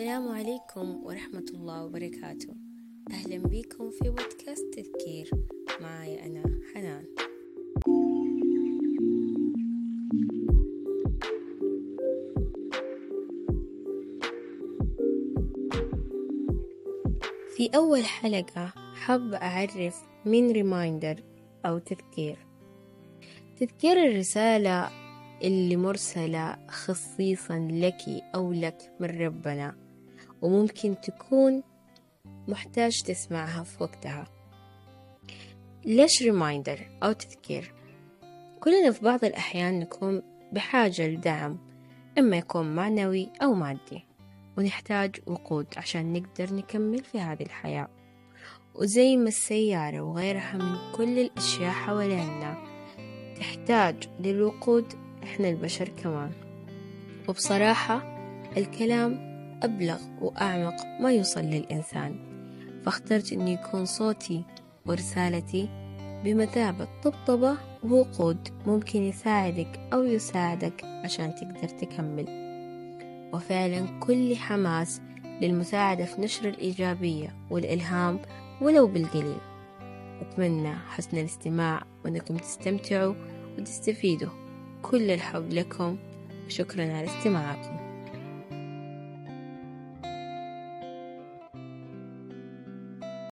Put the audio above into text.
السلام عليكم ورحمة الله وبركاته. أهلا بكم في بودكاست تذكير معي أنا حنان. في أول حلقة حاب أعرف من ريمايندر أو تذكير. تذكير الرسالة اللي مرسلة خصيصا لك أو لك من ربنا. وممكن تكون محتاج تسمعها في وقتها. ليش ريمايندر أو تذكير؟ كلنا في بعض الأحيان نكون بحاجة لدعم إما يكون معنوي أو مادي ونحتاج وقود عشان نقدر نكمل في هذه الحياة. وزي ما السيارة وغيرها من كل الأشياء حوالينا تحتاج للوقود إحنا البشر كمان. وبصراحة الكلام أبلغ وأعمق ما يوصل للإنسان. فاخترت أن يكون صوتي ورسالتي بمثابة طبطبة ووقود ممكن يساعدك أو يساعدك عشان تقدر تكمل. وفعلا كل حماس للمساعدة في نشر الإيجابية والإلهام ولو بالقليل. أتمنى حسن الاستماع وأنكم تستمتعوا وتستفيدوا. كل الحب لكم. وشكرا على استماعكم.